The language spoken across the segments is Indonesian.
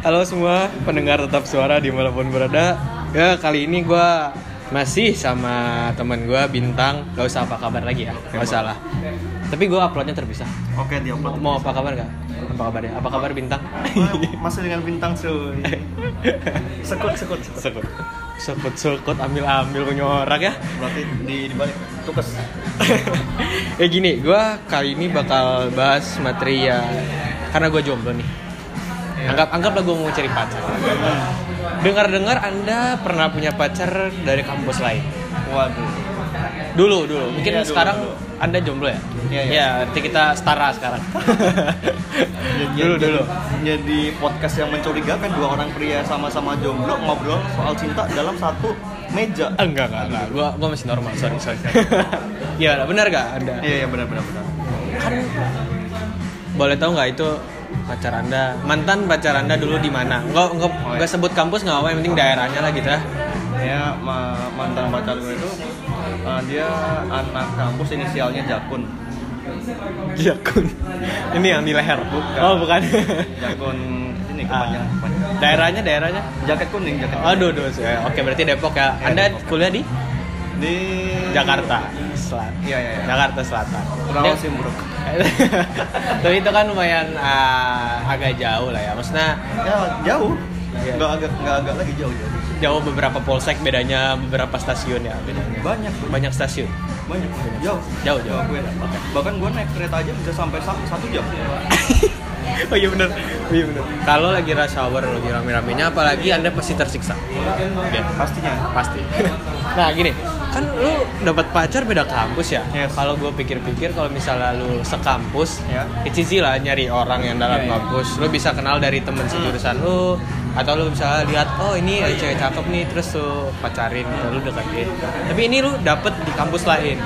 Halo semua pendengar tetap suara di di mana pun berada. Ya kali ini gue masih sama teman gue bintang. Gak usah apa kabar lagi ya, gak usah lah. Tapi gue uploadnya terpisah. Oke, di upload. Mau apa kabar gak? Apa kabarnya? Apa kabar bintang? Masih dengan bintang cuy. Sekut, sekut, sekut. sekut, sekut, sekut, ambil ambil nyorak ya. Berarti di di balik tukes. ya gini, gue kali ini bakal bahas materi ya karena gue jomblo nih. Anggap anggaplah gue mau cari pacar. Dengar-dengar Anda pernah punya pacar dari kampus lain. Waduh. Dulu, dulu. Mungkin Iya, dulu, sekarang dulu. Anda jomblo ya? Iya, iya. Ya, berarti kita setara sekarang. Jadi- dulu, jadi- dulu. Jadi podcast yang mencurigakan dua orang pria sama-sama jomblo ngobrol soal cinta dalam satu meja. Enggak, enggak, enggak. Gua gua masih normal, sorry, sorry. Iya, benar gak Anda? Iya, iya benar benar benar. Kan boleh tahu nggak itu pacar Anda, mantan pacar Anda dulu di mana? Enggak, enggak, Oh, iya. sebut kampus nggak apa, yang penting daerahnya lah gitu ya. Ya, ma- mantan pacar gue itu uh, dia anak kampus inisialnya Jakun. Jakun. Ini yang di leher. Bukan. Oh, bukan. Jakun ini Ah. kepanjang. kepanjang. daerahnya, daerahnya. Jaket kuning, jaket. kuning. Aduh, aduh. Oke, berarti Depok ya. Iya, Anda Depok. kuliah di Di Jakarta Selatan. Iya, iya, iya. Jakarta Selatan. Kurang sih buruk. Tapi itu kan lumayan ah, agak jauh lah ya. Maksudnya Ya jauh. Iya. Nggak agak nggak agak lagi jauh jauh. jauh beberapa polsek bedanya beberapa stasiun ya bedanya. Banyak Banyak stasiun. banyak jauh. Jauh, jauh. Gue bahkan gue naik kereta aja bisa sampai sa- satu jam. oh iya bener. Oh iya bener. Kalau lagi rush hour lagi rame-ramenya apalagi Anda pasti tersiksa. Ya, Pastinya. pasti. nah, gini, kan lu dapat pacar beda kampus ya. Yes. Kalau gue pikir-pikir kalau misalnya lu sekampus, Ya. it's easy lah nyari orang yang dalam Iya, iya. kampus. Lu bisa kenal dari temen sejurusan lu atau lu bisa lihat oh ini ada cewek cakep nih terus lu pacarin atau lu deketin. Tapi ini lu dapet di kampus lain.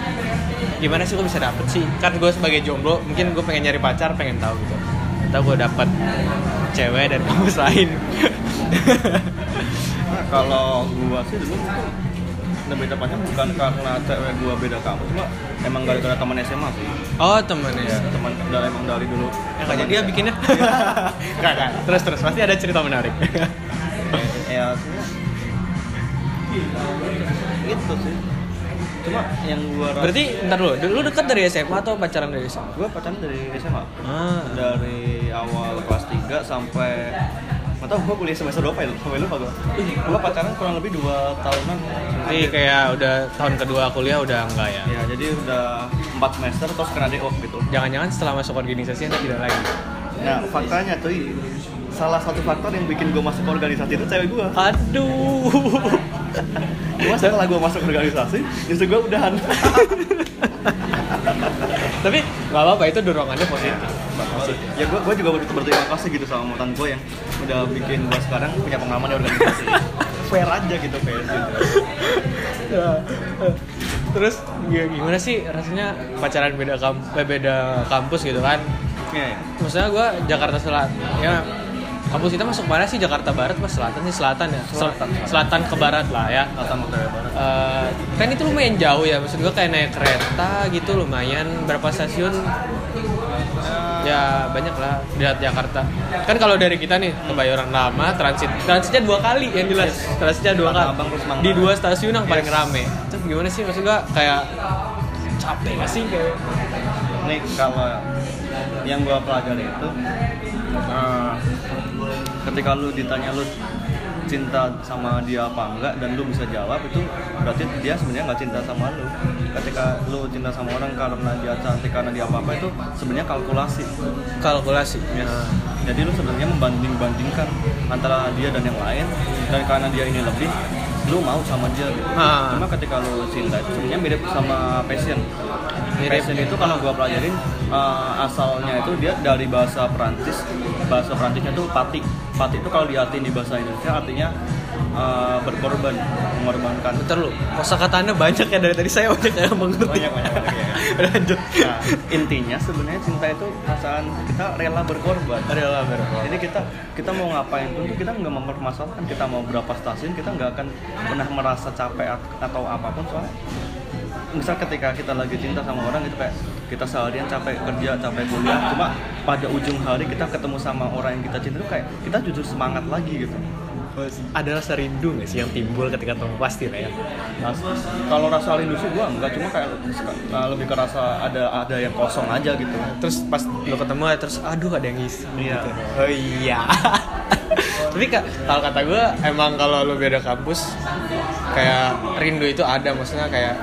Gimana sih lu bisa dapet sih? Kan gue sebagai jomblo, mungkin gue pengen nyari pacar, pengen tahu gitu. Atau gue dapet cewek dari kampus lain. Nah, kalau gua sih dulu lebih tepatnya bukan karena cewek gua beda kampus, cuma emang gara-gara teman SMA sih. oh temennya. Ya, teman dari emang dari dulu. Ya jadi ya bikinnya. Enggak, enggak. Terus terus pasti ada cerita menarik. ya sebenarnya gitu sih. Cuma yang gua rasa Berarti ntar dulu, lu dekat dari SMA atau pacaran dari SMA? gua pacaran dari SMA. Ah. Dari awal kelas 3 sampai Nggak tau gue kuliah semester berapa ya? Sampai lupa gue Gue pacaran kurang lebih 2 tahunan Jadi kayak udah tahun kedua kuliah udah enggak ya? Ya jadi udah 4 semester terus kena DO gitu Jangan-jangan setelah masuk organisasi anda tidak lagi? Nah faktanya tuh Salah satu faktor yang bikin gue masuk organisasi itu cewek gue Aduh. Cuma setelah gue masuk organisasi Justru gue udahan Tapi nggak apa-apa itu dorongannya positif. Ya gue gue juga ber- berterima kasih gitu sama mantan gue yang Udah bikin gue sekarang punya pengalaman di organisasi Fair aja gitu fair gitu. Terus ya gimana sih rasanya pacaran beda kamp beda kampus gitu kan? Iya ya Maksudnya gue Jakarta Selatan ya kampus kita masuk mana sih? Jakarta Barat pas Selatan sih Selatan ya? Sel- Selatan. Selatan. Ke Barat lah ya. Atau Merdeka Barat. Eh, kan itu lumayan jauh ya. Maksud gue kayak naik kereta gitu lumayan. Berapa stasiun? Ya banyak lah di Jakarta. Kan kalau dari kita nih Kebayoran Lama transit. Transitnya dua kali yang jelas. Transitnya dua kali. Di dua stasiun yang paling rame. Terus gimana sih? Maksud gue kayak capek gak sih? Kayak Nih kalau yang gua pelajari itu eh, ketika lu ditanya lu cinta sama dia apa enggak dan lu bisa jawab itu berarti dia sebenarnya nggak cinta sama lu ketika lu cinta sama orang karena dia cantik karena dia apa apa itu sebenarnya kalkulasi kalkulasi Yes. jadi lu sebenarnya membanding bandingkan antara dia dan yang lain dan karena dia ini lebih lu mau sama dia gitu. Ah. cuma ketika lu cinta itu sebenarnya mirip sama passion passion itu kalau gua pelajarin uh, asalnya itu dia dari bahasa Perancis bahasa Perancisnya itu pati pati itu kalau diartiin di bahasa Indonesia artinya uh, berkorban mengorbankan. Bentar lu, kosakata anda banyak ya dari tadi saya banyak yang mengerti. Banyak banyak, banyak ya. Lanjut. Nah, intinya sebenarnya cinta itu perasaan kita rela berkorban. Rela berkorban. Jadi kita kita mau ngapain pun kita nggak mempermasalahkan. Kita mau berapa stasiun kita nggak akan pernah merasa capek at- atau apa pun soalnya misal ketika kita lagi cinta sama orang itu kayak kita seharian capek kerja capek kuliah cuma pada ujung hari kita ketemu sama orang yang kita cinta itu kayak kita jujur semangat lagi gitu. Ada rasa rindu nggak sih yang timbul ketika ketemu? Pasti lah ya. Nah, kalau rasa rindu sih gua enggak cuma kayak uh, lebih ke rasa ada ada yang kosong aja gitu. Terus pas lo ketemu terus aduh ada yang ngisi Iya. gitu. oh iya. Tapi kak kalau kata gue emang kalau lo beda kampus kayak rindu itu ada maksudnya kayak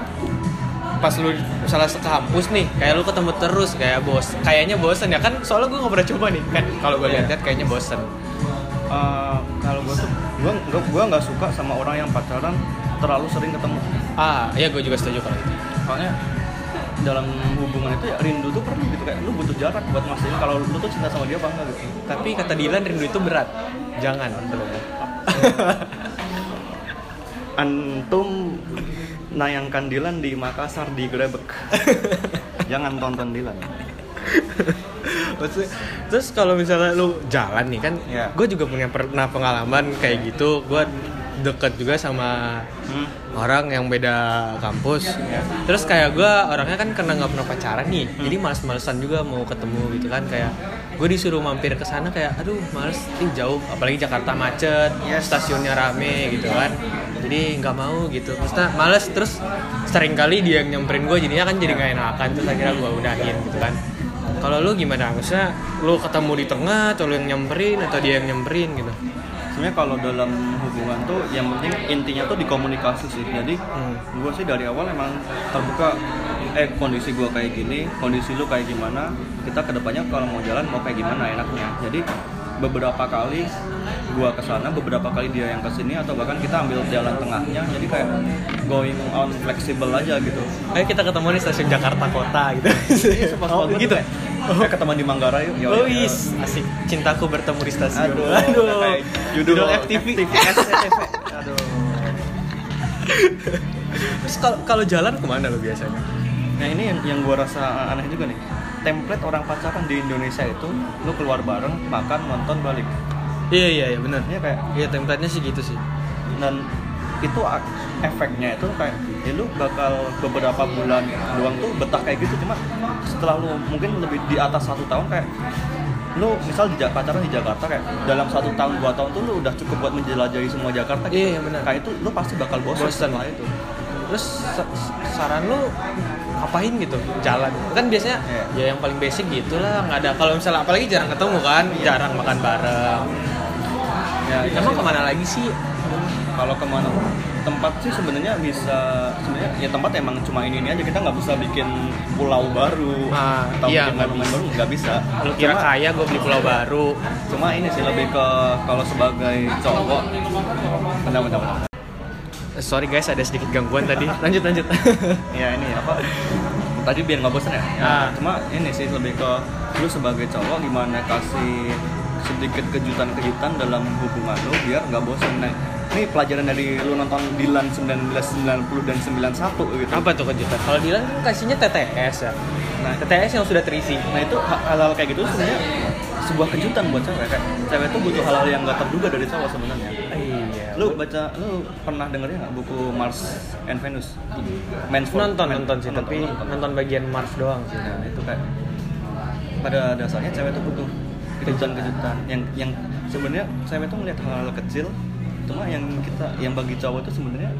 pas lu misalnya sekampus nih kayak lu ketemu terus kayak bos kayaknya bosen ya. Kan soalnya gue nggak pernah coba nih. Kan kalau gue Iya. lihat kayaknya bosen. Uh, kalau gua tuh gua gua, gua nggak suka sama orang yang pacaran terlalu sering ketemu. Ah iya gue juga setuju kalau itu soalnya dalam hubungan itu ya rindu tuh perlu gitu. Kayak lu butuh jarak buat mastiin kalau lu tuh cinta sama dia apa enggak gitu. Tapi kata Dilan rindu itu berat. Jangan. Antum nayangkan Dilan di Makassar di Grebek jangan tonton Dilan Maksudnya, terus kalau misalnya lu jalan nih kan, Iya. gue juga punya pernah pengalaman kayak gitu. Gue deket juga sama hmm. orang yang beda kampus. Iya. Terus kayak gue orangnya kan karena nggak pernah pacaran nih, jadi males-malesan juga mau ketemu gitu kan. Kayak gue disuruh mampir ke sana kayak, aduh males, ih jauh. Apalagi Jakarta macet, Yes. stasiunnya rame gitu kan. Jadi nggak mau gitu. Maksudnya males terus sering kali dia yang nyamperin gue jadinya kan jadi nggak enakan terus akhirnya gue udahin gitu kan. Kalau lu gimana? Maksudnya lu ketemu di tengah atau lu yang nyamperin atau dia yang nyamperin gitu? sebenarnya kalau dalam hubungan tuh yang penting intinya tuh di komunikasi sih. Jadi Hmm. gue sih dari awal emang terbuka eh kondisi gue kayak gini kondisi lu kayak gimana kita ke depannya kalau mau jalan mau kayak gimana enaknya. Jadi beberapa kali gua ke sana beberapa kali dia yang ke sini atau bahkan kita ambil jalan tengahnya jadi kayak going on fleksibel aja gitu. Ayo kita ketemu di stasiun Jakarta Kota gitu. oh, gitu? ya eh ketemu di Manggarai yuk Oh is, asik. Cintaku bertemu di stasiun. Aduh, Aduh. udah kayak Judul, FTV. FTV, SCTV. Aduh. Terus kalau kalau jalan ke mana lo biasanya? Nah ini yang, yang gue rasa aneh juga nih Template orang pacaran di Indonesia itu Lu keluar bareng, makan, nonton, balik Iya iya iya benar. Ini kayak Iya template-nya sih gitu sih. Dan itu efeknya itu kayak ya lu bakal beberapa bulan doang tuh betah kayak gitu cuma setelah lu mungkin lebih di atas satu tahun kayak lu misal di pacaran di Jakarta kayak dalam satu tahun dua tahun tuh lu udah cukup buat menjelajahi semua Jakarta gitu. Iya, iya, benar. kayak itu lu pasti bakal bosan Bosan. setelah itu Terus sa- saran lu ngapain gitu jalan kan biasanya Iya. ya yang paling basic gitu lah nggak ada kalau misalnya apalagi jarang ketemu kan jarang makan bareng ya, iya emang sih. ke mana lagi sih kalau ke mana tempat sih sebenarnya bisa sebenarnya ya tempat emang cuma ini ini aja. Kita nggak bisa bikin pulau baru Ah, atau iya, bikin monumen baru nggak bisa. Lu kira Cuma- kaya gue beli pulau baru. cuma ini sih lebih ke kalau sebagai cowok. Benar benar. Eh, sorry guys ada sedikit gangguan tadi. Lanjut lanjut. Ya ini apa? Tadi biar nggak bosan ya, ya Ah. cuma ini sih lebih ke lu sebagai cowok gimana kasih sedikit kejutan-kejutan dalam hubungan lu biar nggak bosan nah ini pelajaran dari lu nonton Dilan 1990 dan 91 gitu. Apa tuh kejutan? Kalau Dilan kan kasihnya TTS ya. Nah TTS yang sudah terisi. Nah itu ha- hal-hal kayak gitu sebenarnya sebuah kejutan buat cewek. Kayak cewek tuh butuh hal-hal yang gak terduga dari cowok sebenarnya. iya. Lu baca, lu pernah dengerin nggak buku Mars and Venus? Men's nonton nonton sih nonton, tapi nonton. nonton bagian Mars doang sih. Nah itu kayak pada dasarnya cewek tuh butuh kejutan-kejutan yang yang sebenarnya cewek tuh ngeliat hal-hal kecil cuma yang kita yang bagi cowok itu sebenarnya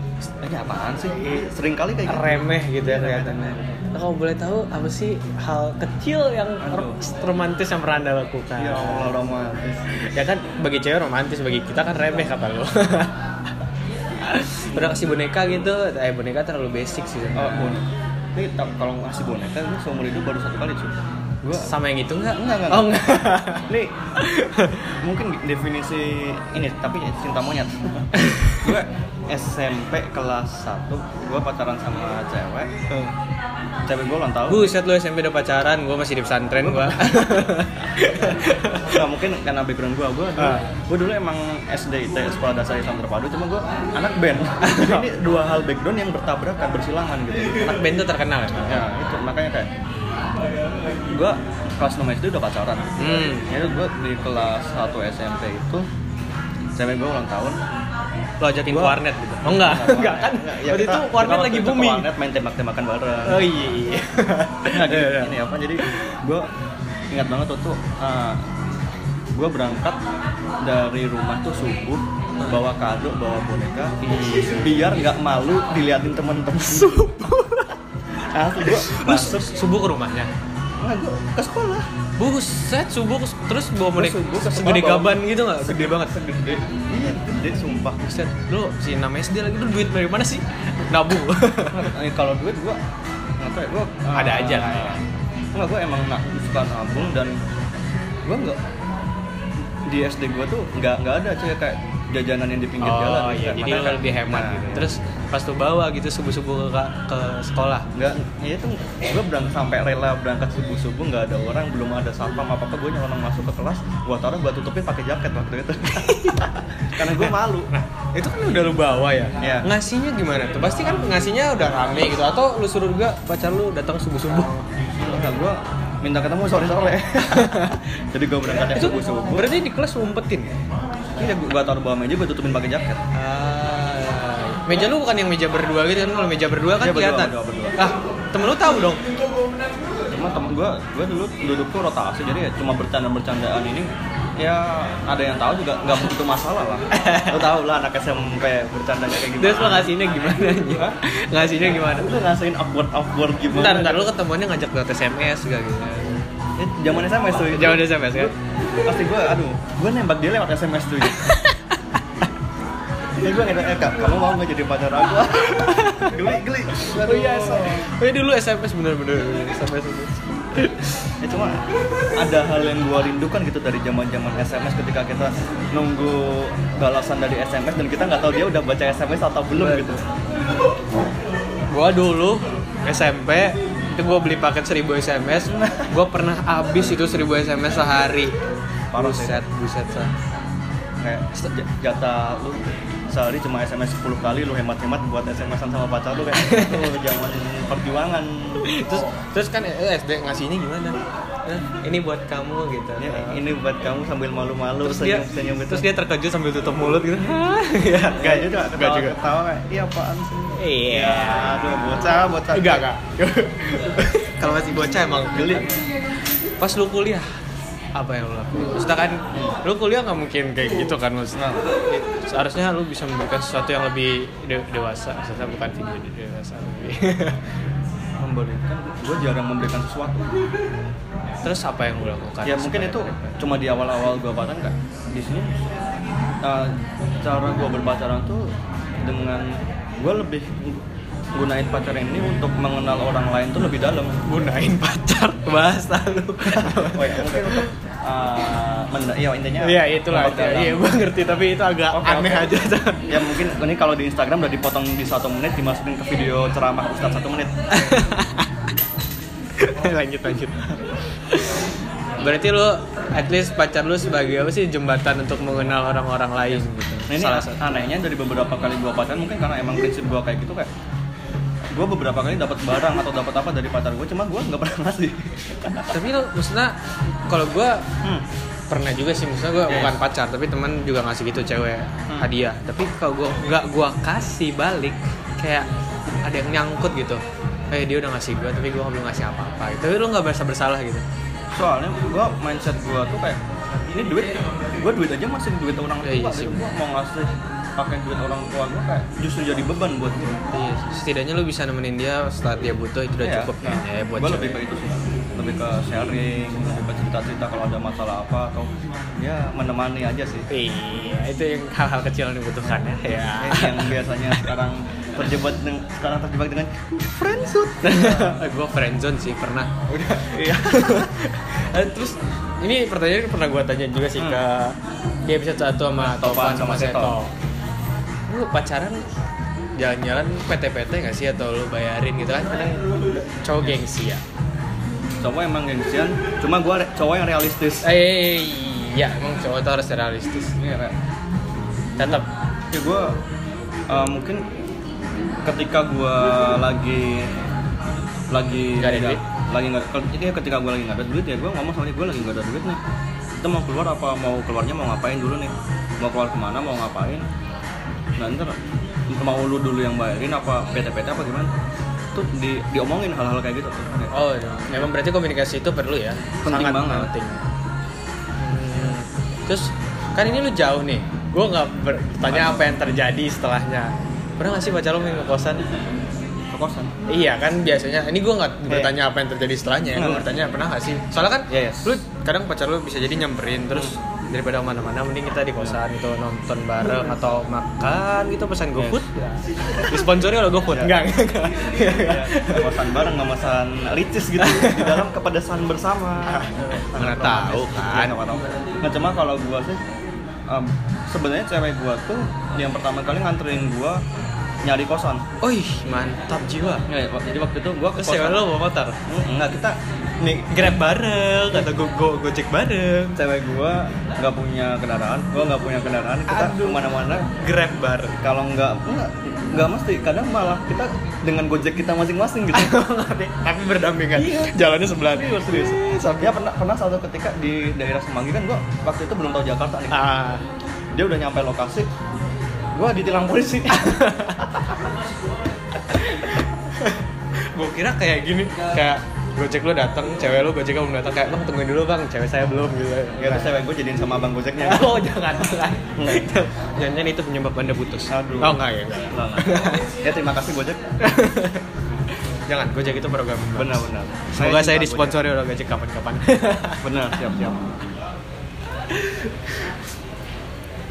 ini apaan sih sering kali kayak gitu. remeh gitu ya kelihatannya. Nah, kalau boleh tahu apa sih hal kecil yang Aduh. romantis yang pernah anda lakukan ya Allah romantis ya kan bagi cewek romantis bagi kita kan remeh kata lo udah kasih boneka gitu eh boneka terlalu basic sih Oh, bon. Ini kalau ngasih boneka ini seumur hidup baru satu kali cuy. Gua sama yang itu enggak Enggak, enggak, oh enggak. Nih mungkin definisi ini tapi cinta monyet. gue SMP kelas 1 gue pacaran sama cewek. Cewek gue ulang tahun. Buset lu SMP udah pacaran, gue masih di pesantren gue Nggak mungkin karena background gue, gue dulu, Ah. gue dulu emang SD IT Sekolah Dasar Islam Terpadu, cuma gue anak band. Ini dua hal background yang bertabrakan, bersilangan gitu. Anak band tuh terkenal emang Ya itu makanya kayak gue kelas 6 SD udah pacaran. Hmm. Ya gue di kelas 1 SMP itu cewek gue ulang tahun. Lo ajakin ke Gua- warnet gitu? Oh enggak. Enggak. Kan? Ya, waktu kita- itu warnet kita lagi itu ke booming. warnet main tembak-tembakan bareng. Oh iya iya Nah, jadi, Iya, iya. ini apa jadi gue ingat banget waktu tuh gue berangkat dari rumah tuh subuh bawa kado bawa boneka biar nggak malu diliatin temen-temen asli gue Terus masuk. subuh ke rumahnya nggak gue ke sekolah. Buset subuh ke- terus bawa ke segede gaban gitu nggak? Gede banget gede iya gede sumpah. Buset lu si 6 SD lagi lu duit dari mana sih? Nabung. Eh, kalau duit gue nggak tahu ya gue Ada aja lah ya. nggak gue emang nak suka nabung dan gue nggak di SD gue tuh nggak nggak ada cuy kayak jajanan yang di pinggir jalan. oh iya jadi lu kan- lebih hemat nah, gitu iya. terus pas tuh bawa gitu subuh subuh ke, ke sekolah. Nggak ya itu gue berangkat sampai rela berangkat subuh subuh nggak ada orang belum ada satpam apa apa gue nyolong masuk ke kelas gue taruh gue tutupin pakai jaket waktu itu. Karena gue malu. Nah itu kan udah lu bawa ya? Iya. ngasihnya gimana tuh? Pasti kan ngasihnya udah rame gitu atau lu suruh juga pacar lu datang subuh subuh nggak gue minta ketemu sore sore jadi gue berangkat subuh subuh berarti di kelas lu umpetin Iya, gue taruh bawah meja, gue tutupin pakai jaket. Ah, meja lu bukan yang meja berdua gitu kan kalau meja berdua kan kelihatan berdua, berdua. ah temen lu tahu dong Cuma temen gue, gue dulu duduk tuh rotasi, jadi ya cuma bercanda-bercandaan ini ya ada yang tahu juga nggak begitu masalah lah. Lo tau lah anak SMP bercandanya kayak gimana. terus lu ngasihnya gimana aja ngasihnya gimana Lu ngasihin awkward awkward gimana? Bentar, bentar, lu ketemuannya ngajak buat SMS gak gitu Ya, zaman SMS tuh. Zaman SMS kan? Pasti gue, aduh, gue nembak dia lewat SMS tuh. Gue ngajak, eh kamu mau nggak jadi pacar aku? geli, geli. Oh iya, oh iya dulu SMS bener-bener SMS itu ya cuma ada hal yang gua rindukan gitu dari zaman zaman SMS ketika kita nunggu balasan dari SMS dan kita nggak tahu dia udah baca SMS atau belum Betul. gitu Gua dulu SMP itu gua beli paket 1000 SMS gua pernah habis itu 1000 SMS sehari Parah buset buset sah. kayak jatah lu sehari cuma SMS 10 kali lu hemat-hemat buat SMS-an sama pacar lu kayak oh, zaman perjuangan. Terus terus kan eh, SD ngasihnya gimana? Eh, ini buat kamu gitu. Ya, ini buat kamu sambil malu-malu terus dia senyum-senyum gitu. terus dia terkejut sambil tutup mulut gitu. Ya Gak juga, Nggak ketawa, juga. ketawa kayak, iya apaan sih? Iya. Ya, aduh, bocah, bocah. Enggak enggak kalau masih bocah emang Geli. pas lu kuliah apa yang lu lakuin? Maksudnya kan lu kuliah nggak mungkin kayak gitu kan maksudnya? Seharusnya lu bisa memberikan sesuatu yang lebih de- dewasa maksudnya bukan video de- dewasa lebih Memberikan, gue jarang memberikan sesuatu. Terus apa yang lu lakukan? Ya mungkin itu cuma di awal-awal gue pacaran nggak? Di sini uh, cara gue berpacaran tuh dengan gue lebih gunain pacaran ini untuk mengenal orang lain tuh lebih dalam. Gunain pacar bahasa lu. Oh ya mungkin untuk uh, men- ya intinya iya itulah memperdalam. iya gua ngerti tapi itu agak Oke, aneh oke. aja. Ya mungkin ini kalau di Instagram udah dipotong di satu menit dimasukin ke video ceramah Ustadz satu menit. Lanjut lanjut. Berarti lu at least pacar lu sebagai apa sih jembatan untuk mengenal orang-orang lain? Gitu Nah ini salah anehnya dari beberapa kali gua pacaran mungkin karena emang prinsip gua kayak gitu kayak gua beberapa kali dapat barang atau dapat apa dari pacar gua cuma gua nggak pernah ngasih tapi lu maksudnya kalau gua hmm. pernah juga sih maksudnya gua Iya. bukan pacar tapi teman juga ngasih gitu cewek Hmm. hadiah tapi kalau gua nggak gua kasih balik kayak ada yang nyangkut gitu kayak dia udah ngasih gua tapi gua belum ngasih apa-apa gitu. tapi lu nggak berasa bersalah gitu soalnya gua mindset gua tuh kayak ini duit gua duit aja masih duit orang tua Iya, iya sih. gitu. gua mau ngasih pakai duit orang tua gua kayak justru jadi beban buat gua iya setidaknya lu bisa nemenin dia saat dia butuh itu udah Iya. cukup kan ya buat cewek. lebih ke itu sih lebih ke sharing lebih ke cerita-cerita kalau ada masalah apa atau ya menemani aja sih Iya, itu yang hal-hal kecil yang dibutuhkan ya. Ya. yang biasanya sekarang terjebak dengan sekarang terjebak dengan friendzone gue friendzone sih pernah. udah iya Eh, Terus ini pertanyaan pernah gue tanya juga sih Hmm. ke dia bisa satu sama Topan Topan sama sama Seto. Lu pacaran jalan-jalan PT-PT nggak sih atau lu bayarin gitu kan? Kadang cowok gengsi ya. cowok emang gengsian cuma gua re- cowok yang realistis Eh, iya emang cowok tuh harus realistis. Iya. Tetap. ya gue mungkin ketika gue lagi lagi Nggak ada duit? lagi nggak jadi ketika gue lagi nggak ada duit ya gue ngomong sama dia gue lagi nggak ada duit nih kita mau keluar apa mau keluarnya mau ngapain dulu nih mau keluar ke mana mau ngapain nah ntar mau lu dulu yang bayarin apa PT-PT apa gimana tuh di, diomongin hal-hal kayak gitu tuh Oh, iya. memang berarti komunikasi itu perlu ya. Penting Sangat banget. penting. Hmm. Terus kan ini lu jauh nih. Gue nggak bertanya apa yang terjadi setelahnya. Pernah nggak sih pacar lu main ke kosan? ke kosan Iya kan biasanya. Ini gue nggak Iya. bertanya apa yang terjadi setelahnya. Gue Nggak. bertanya pernah nggak sih? Soalnya kan Iya, yes. lu kadang pacar lu bisa jadi nyamperin terus daripada mana-mana mending kita di kosan gitu nonton bareng atau makan gitu pesan GoFood ya. disponsori oleh GoFood Iya. enggak enggak Ya, kosan bareng nggak masan ricis gitu di dalam kepedesan bersama Nggak tahu kan. Iya, nggak tahu. nah cuma kalau gua sih um, sebenarnya cewek gua tuh yang pertama kali nganterin gua nyari kosan Wih, mantap jiwa. Ya, jadi waktu itu gua ke Terus kosan lo bawa motor? Enggak kita nih Grab bareng atau go, go gojek bareng? cewek gua nggak punya kendaraan gua nggak punya kendaraan kita Aduh. ke mana-mana Grab bareng. kalau nggak nggak mesti kadang malah kita dengan gojek kita masing-masing gitu Tapi berdampingan. Iya. Jalannya sebelah. serius serius ya pernah pernah suatu ketika di daerah Semanggi kan gua waktu itu belum tahu Jakarta nih Ah, dia udah nyampe lokasi gua ditilang polisi gue kira kayak gini, kayak gojek lo datang, cewek lo gojek belum datang kayak bang tungguin dulu bang, cewek saya belum gitu. ya terus cewek gua jadiin sama abang gojeknya Oh jangan jangan. Jangan itu penyebab anda putus. Aduh. Oh enggak ya. enggak. Enggak, ya terima kasih gojek Jangan, gojek itu program. benar-benar Semoga saya cinta disponsori oleh gojek kapan-kapan. Benar siap siap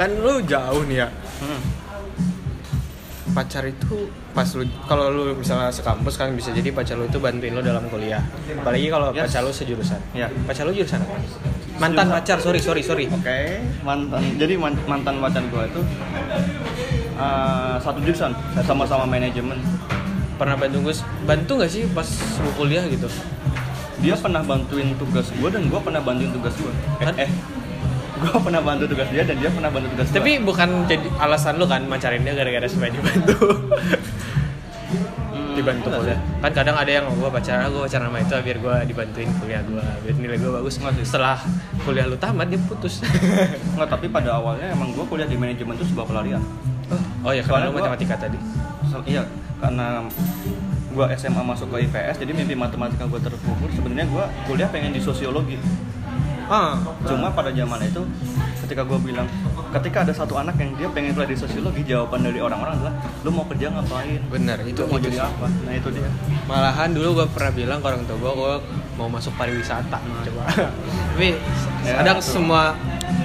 kan lu jauh nih ya. hmm. pacar itu pas lu kalau lu misalnya sekampus kan bisa jadi pacar lu itu bantuin lu dalam kuliah apalagi kalau Yes. pacar lu sejurusan ya pacar lu jurusan apa mantan Sejurusan. pacar sorry sorry sorry Oke, mantan. Jadi man- mantan pacar gue itu uh, satu jurusan, sama-sama manajemen. pernah bantu gue bantu nggak sih pas lu kuliah gitu Dia pernah bantuin tugas gue dan gue pernah bantuin tugas gue. Hah? Eh, eh gue pernah bantu tugas dia dan dia pernah bantu tugas gue. tapi bukan jadi alasan lu kan macarin dia gara-gara supaya dibantu Hmm, dibantu kuliah kan kadang ada yang gue pacaran gue pacaran sama itu biar gue dibantuin kuliah gue biar nilai gue bagus Enggak sih. setelah kuliah lu tamat dia putus Enggak, tapi pada awalnya emang gue kuliah di manajemen itu sebuah pelarian. oh ya karena lu matematika tadi So, iya, karena gue SMA masuk ke IPS, jadi mimpi matematika gue terkubur. Sebenarnya gue kuliah pengen di sosiologi. Ah. Cuma pada zaman itu ketika gue bilang ketika ada satu anak yang dia pengen kuliah di sosiologi jawaban dari orang-orang adalah lu mau kerja ngapain? Bener itu lu mau itu jadi sih. apa? Nah itu dia. Malahan dulu gue pernah bilang ke orang tua gue gue mau masuk pariwisata. Coba. Tapi Ya, kadang betul. semua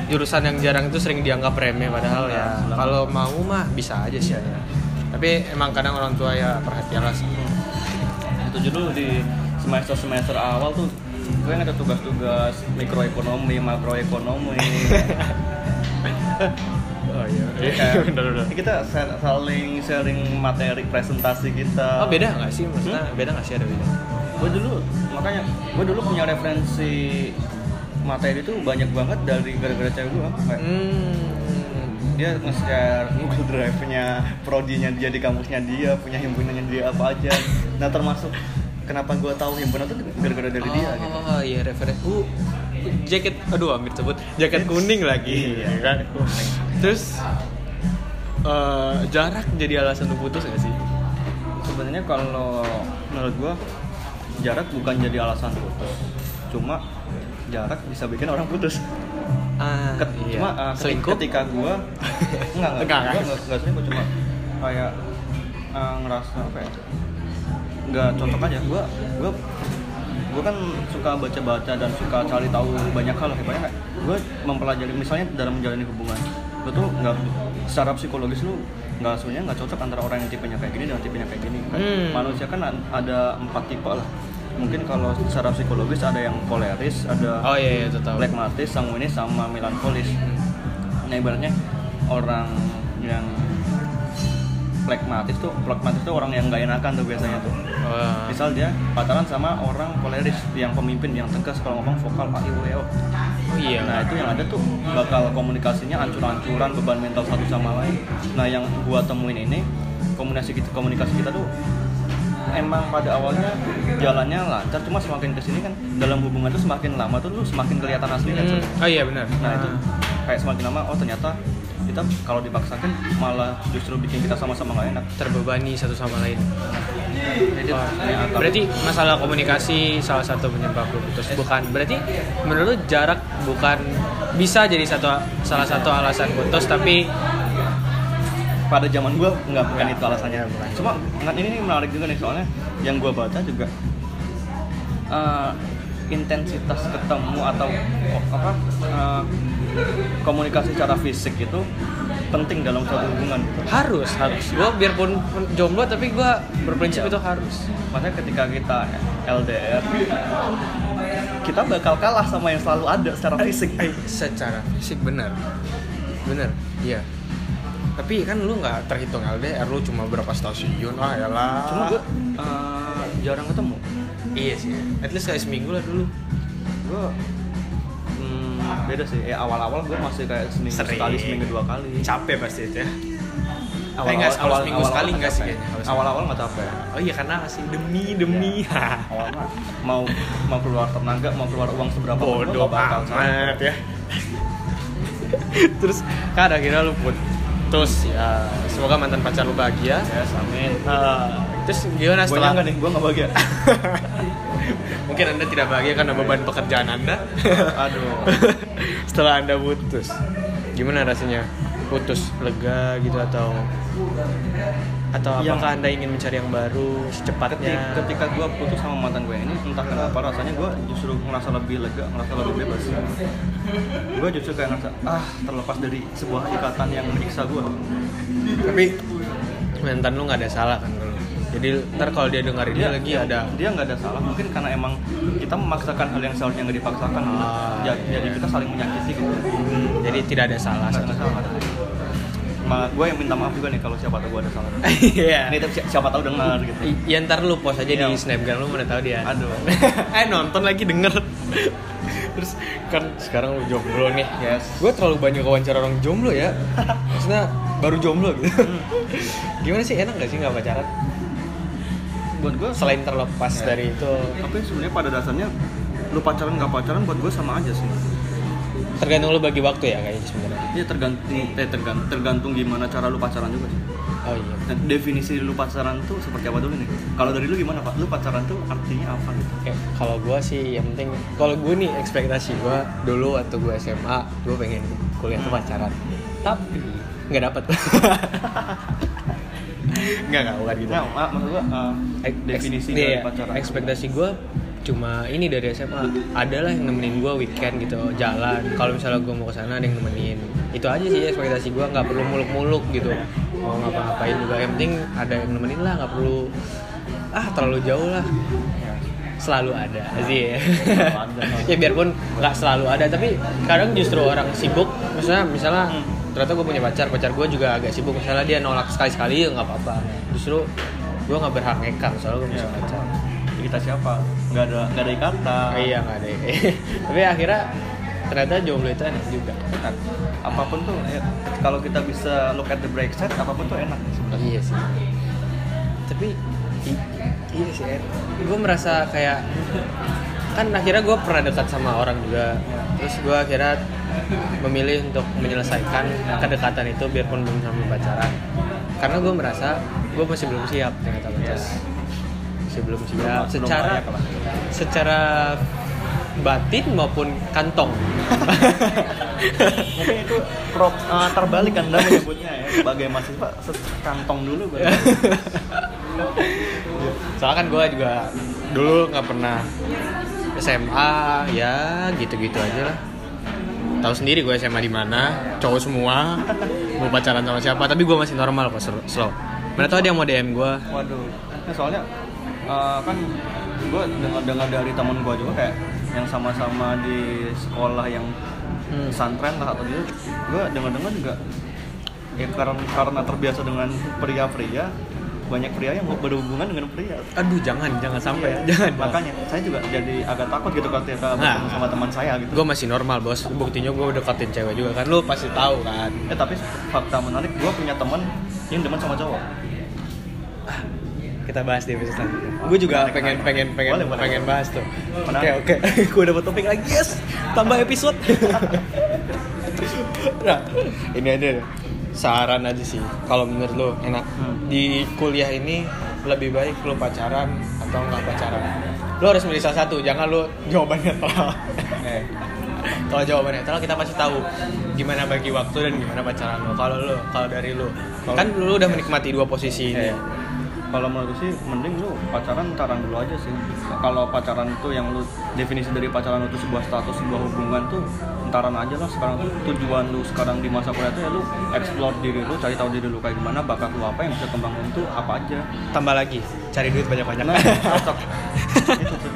jurusan yang jarang itu sering dianggap remeh padahal ya. Nah, kalau mau mah bisa aja sih. Ya. tapi emang kadang orang tua ya perhatian lah sih. Itu dulu di semester semester awal tuh gue yang ada tugas-tugas mikroekonomi makroekonomi. Oh iya. Bener bener. Kita sa- saling sharing materi presentasi kita. Oh beda nggak sih? Maksudnya beda nggak sih ada beda? Gue dulu makanya gue dulu punya referensi materi itu banyak banget dari gara-gara cewek gue kayak hmm. dia nge-share Google Drive-nya, prodinya dia di kampusnya dia, punya himpunannya dia apa aja. Nah termasuk kenapa gue tahu himpunan itu gara-gara dari dia gitu. oh iya referensi uh jaket aduh hampir sebut jaket kuning lagi Iya. ya kan terus eh, jarak jadi alasan lu putus gak sih Sebenarnya kalau menurut gue jarak bukan jadi alasan putus, cuma jarak bisa bikin orang putus. ah Ket- iya. Cuma uh, ketika, selingkuh ketika gue enggak enggak, Enggak, kan? enggak, enggak selingkuh cuma kayak uh, ngerasa apa ya? Enggak cocok aja. Gue gue gue kan suka baca-baca dan suka cari tahu banyak hal kayak banyak gue mempelajari misalnya dalam menjalani hubungan lu tuh nggak secara psikologis lu nggak sebenarnya nggak cocok antara orang yang tipenya kayak gini dan tipenya kayak gini kan Hmm. manusia kan ada empat tipe lah mungkin kalau secara psikologis ada yang koleris ada oh iya iya Phlegmatis, sanguinis, sama melankolis. Nah ibaratnya orang yang phlegmatis tuh, phlegmatis tuh orang yang gak enakan tuh biasanya tuh. Wah. Misal dia pacaran sama orang koleris yang pemimpin yang tegas kalau ngomong vokal pak iwo oh iya Nah itu yang ada tuh bakal komunikasinya ancur-ancuran beban mental satu sama lain. Nah yang gua temuin ini komunikasi kita komunikasi kita tuh emang pada awalnya jalannya lancar cuma semakin ke sini kan dalam hubungan tuh semakin lama tuh lu semakin kelihatan aslinya Hmm, Cel. oh iya benar nah itu kayak semakin lama oh ternyata kita kalau dipaksakan malah justru bikin kita sama-sama nggak enak. Terbebani satu sama lain. Oh, berarti masalah komunikasi salah satu penyebab putus. Bukan. Berarti menurut jarak bukan bisa jadi satu salah satu alasan putus tapi pada zaman gua nggak bukan itu alasannya. Bukan. cuma nggak- ini menarik juga nih soalnya yang gua baca juga eh, intensitas ketemu atau ko- apa eh, komunikasi secara fisik itu penting dalam suatu hubungan. Harus harus. Gue biarpun jomblo tapi gue berprinsip itu harus. Makanya ketika kita LDR kita bakal kalah sama yang selalu ada secara fisik. secara fisik benar benar iya. Tapi kan lu nggak terhitung LDR lu cuma berapa stasiun ah ya lah. Cuma gua eh, jarang ketemu. Iya sih. At least kayak seminggu lah dulu. Gue beda sih. Ya awal-awal gue masih kayak seminggu Sering. sekali seminggu dua kali. Capek pasti itu ya? Awal Eh, nggak, kalau seminggu sekali nggak sih kayaknya, kalau awal-awal nggak capek. Oh iya karena masih demi demi. Awal mah mau mau keluar tenaga mau keluar uang seberapa bodoh nggak bakal amat ya. Terus kan akhirnya lu putus ya semoga mantan pacar lu bahagia. Yes amin. Ah, terus gimana gue setelah nyangka nih gue nggak bahagia mungkin anda tidak bahagia karena beban pekerjaan anda. Aduh. Setelah anda putus gimana rasanya? Putus lega gitu atau atau Yang- apakah anda ingin mencari yang baru secepatnya? Ketika gue putus sama mantan gue ini entah kenapa rasanya gue justru ngerasa lebih lega ngerasa lebih bebas. Gue justru kayak ngerasa ah terlepas dari sebuah ikatan yang menyiksa gue tapi mantan lu nggak ada salah kan jadi ntar kalau dia dengerin dia lagi ada dia nggak ada salah mungkin karena emang kita memaksakan hal yang seharusnya nggak dipaksakan gitu. Ah. jadi, jadi kita saling menyakiti gitu Hmm, jadi tidak ada salah nggak ada salah Ma, gue yang minta maaf juga nih kalau siapa tahu gue ada salah Iya. ini tapi si- siapa tahu dengar gitu Ya ntar lu post aja Iya. di snapgram lu mana tahu dia. Aduh. eh nonton lagi denger. Terus kan sekarang lu jomblo nih. Yes. Gue terlalu banyak wawancara orang jomblo ya. Maksudnya baru jomblo gitu. Hmm. Gimana sih enak gak sih nggak pacaran? Buat gue Selain terlepas Ya. dari itu, tapi sebenarnya pada dasarnya lu pacaran nggak pacaran buat gue sama aja sih tergantung lu bagi waktu ya kayaknya sebenarnya. Iya tergantung eh tergantung, tergantung gimana cara lu pacaran juga sih. Oh iya. Dan definisi lu pacaran tuh seperti apa dulu nih? Kalau dari lu gimana pak? Lu pacaran tuh artinya apa gitu? Oke, kalau gue sih yang penting kalau gue nih ekspektasi gue dulu waktu gue SMA gue pengen kuliah tuh pacaran tapi nggak dapet nggak nggak bukan gitu. Nah, mak- maksud gua uh, Ek- definisi eks- dari iya, pacaran. ekspektasi gue cuma ini dari SMA adalah yang nemenin gue weekend gitu jalan. Kalau misalnya gue mau ke sana ada yang nemenin. Itu aja sih ekspektasi gue nggak perlu muluk-muluk gitu. Mau ngapa-ngapain juga yang penting ada yang nemenin lah nggak perlu ah terlalu jauh lah. Selalu ada sih. Ya. ya biarpun nggak selalu ada tapi kadang justru orang sibuk misalnya misalnya Hmm. Ternyata gue punya pacar pacar gue juga agak sibuk misalnya dia nolak sekali sekali ya nggak apa-apa justru gue nggak berhak ngekang soalnya gue punya Iya. pacar Kita siapa? Nggak ada nggak ada ikatan. Iya nggak ada tapi akhirnya ternyata jomblo itu enak juga Enak. Apa pun tuh ya, kalau kita bisa look at the bright side, apa pun tuh enak sebenarnya. iya sih tapi iya sih gue merasa kayak kan akhirnya gue pernah dekat sama orang juga terus gue akhirnya memilih untuk menyelesaikan kedekatan itu biarpun belum sampai pacaran karena gue merasa gue masih belum siap ternyata pacaran Yes. masih belum siap Belum- belum secara lah. secara batin maupun kantong Mungkin itu pro, uh, terbalik anda menyebutnya ya sebagai mahasiswa sekantong dulu berarti. soalnya kan gue juga dulu nggak pernah SMA ya gitu-gitu aja lah tahu sendiri gue SMA di mana cowok semua mau pacaran sama siapa tapi gue masih normal kok slow- slow. Mana tahu dia mau DM gue Waduh, nah, soalnya uh, kan gue dengar dengar dari teman gue juga kayak yang sama-sama di sekolah yang Hmm. pesantren lah atau gitu, gue dengar-dengar juga ya karena karena terbiasa dengan pria-pria banyak pria yang mau berhubungan dengan pria. aduh jangan jangan sampai Iya. jangan Makanya saya juga jadi agak takut gitu ketika Nah. bertemu sama teman saya gitu. gue masih normal bos buktinya gue udah deketin cewek juga kan lu pasti tahu kan Eh tapi fakta menarik, gue punya teman yang demen sama cowok. kita bahas di episode selanjutnya. Gue juga Menarik, pengen menarik. pengen pengen Boleh, pengen boleh. bahas tuh. Oke oke. Gue dapet topik lagi yes. Tambah episode. nah, ini aja deh. Saran aja sih. Kalau menurut lo enak Hmm. di kuliah ini lebih baik lo pacaran atau nggak pacaran. Lo harus milih salah satu. Jangan lo jawaban netral. Eh, kalau jawaban netral kita pasti tahu gimana bagi waktu dan gimana pacaran lo. Kalau lo, kalau dari lo, kan lo udah menikmati dua posisi ini. Kalau menurut gue sih mending lu pacaran taran dulu aja sih kalau pacaran itu yang lu definisi dari pacaran itu sebuah status sebuah hubungan tuh entaran aja lah sekarang tuh tujuan lu sekarang di masa kuliah tuh ya lu explore diri lu cari tahu diri lu kayak gimana bakat lu apa yang bisa kembangin tuh apa aja Tambah lagi, cari duit banyak-banyak. nah cocok itu tuh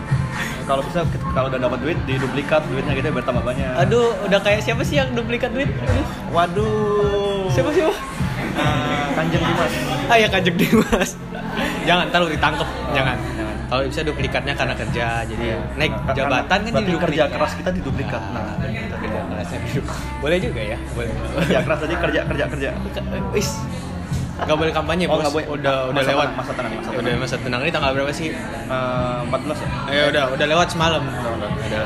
kalau bisa kalau udah dapat duit diduplikat duitnya gitu biar tambah banyak Aduh, udah kayak siapa sih yang duplikat duit? Aduh, waduh siapa siapa? Eh, kanjeng dimas Ah ya Kanjeng Dimas. Jangan, ntar lu ditangkep. Jangan. jangan. Kalau bisa duplikatnya karena kerja, jadi Iya. naik Nah, jabatan kan jadi kerja keras kita diduplikat Nah, nah kerja kerasnya Boleh juga ya, boleh. kerja keras tadi kerja kerja kerja Wis. Gak boleh kampanye, Oh, bos. boleh. Udah udah Masa lewat. tenang, masa tenang, masa Udah masa tenang ini tanggal berapa sih? Eh, 14 ya Ya udah, udah lewat semalam. udah udah udah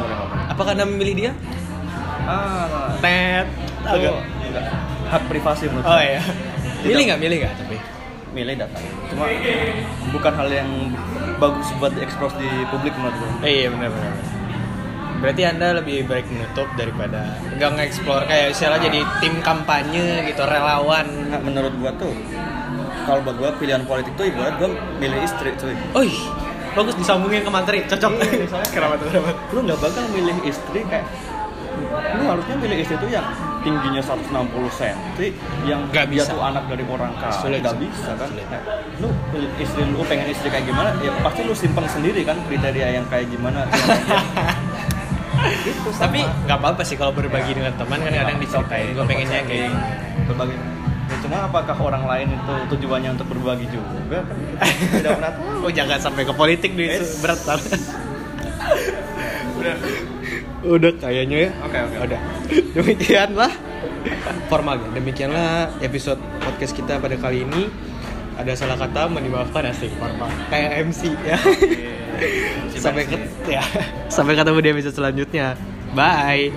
udah Apakah Anda memilih dia? ah Tet. Agak. hak privasi menurut Oh saya. iya. Milih nggak? Milih nggak? Tapi. Milih data cuma bukan hal yang bagus buat diekspos di publik menurut gue Eh, iya benar benar. Berarti anda lebih baik menutup daripada nggak nge-explore kayak istilah jadi tim kampanye gitu relawan. nah, menurut gua tuh kalau buat gua pilihan politik tuh ibarat gua milih istri cuy Oi, bagus disambungin ke materi, cocok. Iya, misalnya Kenapa tuh? Kenapa? lu nggak bakal milih istri kayak lu harusnya milih istri tuh yang tingginya 160 cm yang Nggak dia bisa. tuh anak dari orang kaya nggak bisa kan? Sulit. Nah, lu istri lu pengen istri kayak gimana? Ya pasti lu simpen sendiri kan kriteria yang kayak gimana? Yang gitu sama. Tapi nggak apa-apa sih kalau berbagi dengan teman kan kadang diceritain. Gue pengennya kayak gini. berbagi. Ya, cuma apakah orang lain itu tujuannya untuk berbagi juga? Kan tidak pernah tahu. Oh jangan sampai ke politik nih berat banget. udah, kayaknya ya. oke oke Udah. Demikianlah formalnya. Demikianlah episode podcast kita pada kali ini. Ada salah kata mohon dimaafkan asik formal. Kayak MC ya. sampai ket ya. Sampai ketemu di episode selanjutnya. Bye.